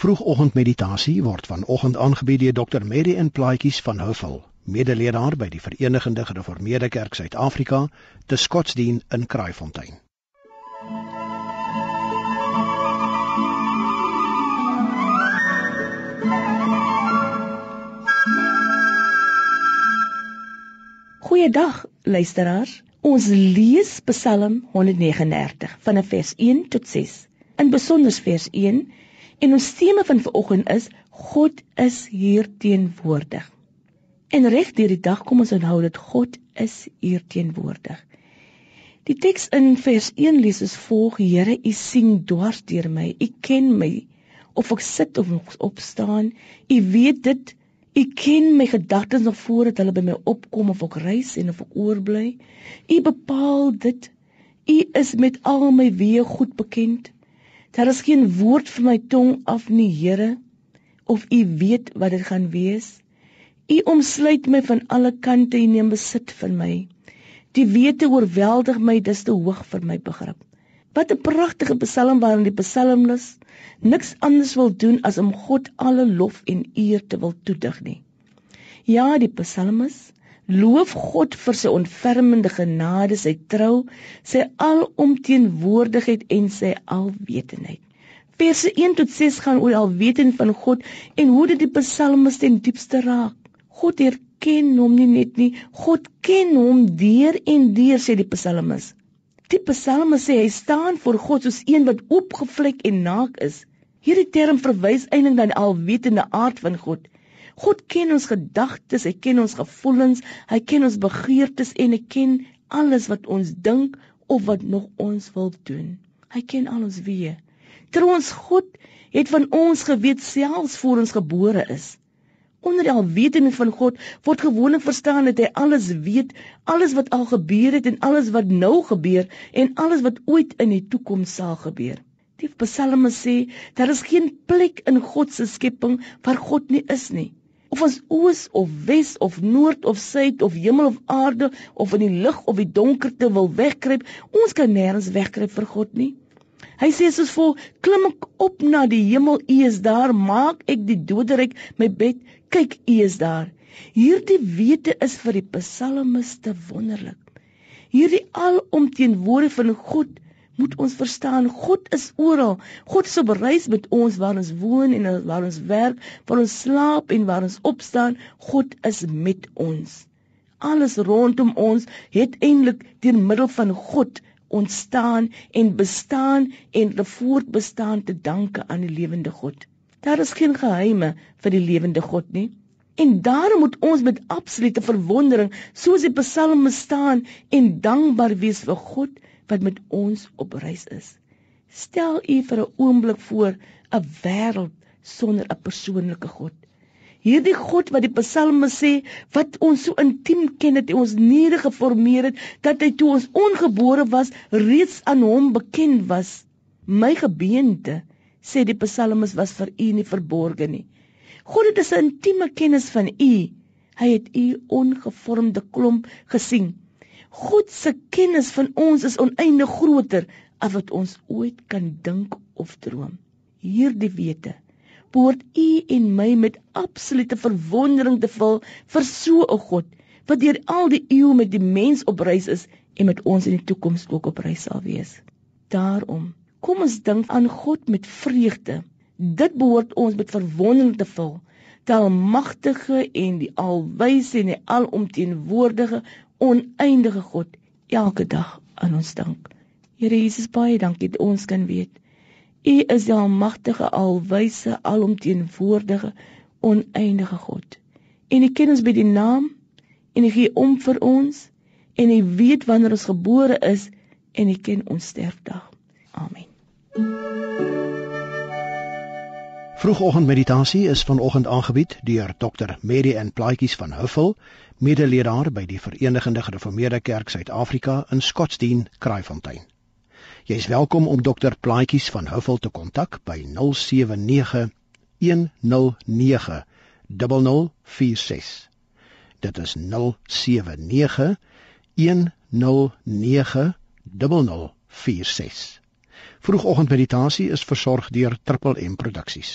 Vroegoggendmeditasie word vanoggend aangebied deur Dr. Mary en Plaatjies van Houffal, medeleraar by die Verenigde Gereformeerde Kerk Suid-Afrika, te Skotsdien in Kraaifontein. Goeiedag luisteraars. Ons lees Psalm 139 van vers 1 tot 6. In besonder vers 1 En ons tema van vanoggend is God is hier teenwoordig. En reg deur die dag kom ons onthou dat God is hier teenwoordig. Die teks in vers 1 lees as volg: Here, U sien dwars deur my. U ken my of ek sit of ek opstaan. U weet dit. U ken my gedagtes nog voordat hulle by my opkom of ek reis en of ek oorbly. U bepaal dit. U is met al my weë goed bekend. Daar is geen woord van my tong af nie, Here, of U weet wat dit gaan wees. U omsluit my van alle kante en neem besit van my. Die wete oorweldig my, dis te hoog vir my begrip. Wat 'n pragtige psalm waarin die psalmis niks anders wil doen as om God alle lof en eer te wil toedig nie. Ja, die psalmis loof God vir sy ontfermende genade, sy trou, sy alomteenwoordigheid en sy alwetendheid. Verse 1 tot 6 gaan oor alwetend van God en hoe dit die psalmis ten diepste raak. God erken hom nie net nie, God ken hom deur en deur sê die psalmis. Die psalmis sê hy staan voor God soos een wat oopgevlek en naak is. Hierdie term verwys eintlik na die alwetende aard van God. God ken ons gedagtes, hy ken ons gevoelens, hy ken ons begeertes en hy ken alles wat ons dink of wat nog ons wil doen. Hy ken al ons weë. Trouwens God het van ons geweet selfs voor ons gebore is. Onder die alwetende van God word gewoonlik verstaan dat hy alles weet, alles wat al gebeur het en alles wat nou gebeur en alles wat ooit in die toekoms sal gebeur. Die Psalme sê daar is geen plek in God se skepping waar God nie is nie of ons oos of wes of noord of suid of hemel of aarde of in die lig of die donkerte wil wegkruip, ons kan nêrens wegkruip vir God nie. Hy sê soos vol klim ek op na die hemel, U is daar, maak ek die doderyk my bed, kyk U is daar. Hierdie wete is vir die psalmiste wonderlik. Hierdie alomteenwoordigheid van God moet ons verstaan God is oral. God is op reis met ons waar ons woon en waar ons werk, waar ons slaap en waar ons opstaan. God is met ons. Alles rondom ons het eintlik deur middel van God ontstaan en bestaan en voortbestaan te danke aan die lewende God. Daar is geen geheime vir die lewende God nie. En daarom moet ons met absolute verwondering soos die psalme staan en dankbaar wees vir God wat met ons op reis is. Stel u vir 'n oomblik voor 'n wêreld sonder 'n persoonlike God. Hierdie God wat die Psalme sê wat ons so intiem ken hy ons niere geformeer het dat hy toe ons ongebore was reeds aan hom bekend was. My gebeente sê die Psalmes was vir u nie verborge nie. God het 'n intieme kennis van u. Hy het u ongevormde klomp gesien. God se kennis van ons is oneindig groter as wat ons ooit kan dink of droom. Hierdie wete behoort u en my met absolute verwondering te vul vir so 'n God wat deur al die eeue met die mens op reis is en met ons in die toekoms ook op reis sal wees. Daarom, kom ons dink aan God met vreugde. Dit behoort ons met verwondering te vul. Die almagtige en die alwyse en die alomteenwoordige oneindige God elke dag aan ons dank. Here Jesus, baie dankie dat ons kan weet U is die almagtige, alwyse, alomteenwoordige, oneindige God. En U ken ons by die naam en U gee om vir ons en U weet wanneer ons gebore is en U ken ons sterfdag. Amen. Vroegoggendmeditasie is vanoggend aangebied deur Dr. Mary and Plaatjies van Huffel, medeleraar by die Verenigde Gereformeerde Kerk Suid-Afrika in Skotsdien, Kraaifontein. Jy is welkom om Dr. Plaatjies van Huffel te kontak by 079 109 0046. Dit is 079 109 0046. Vroegoggendmeditasie is versorg deur Triple M Produksies.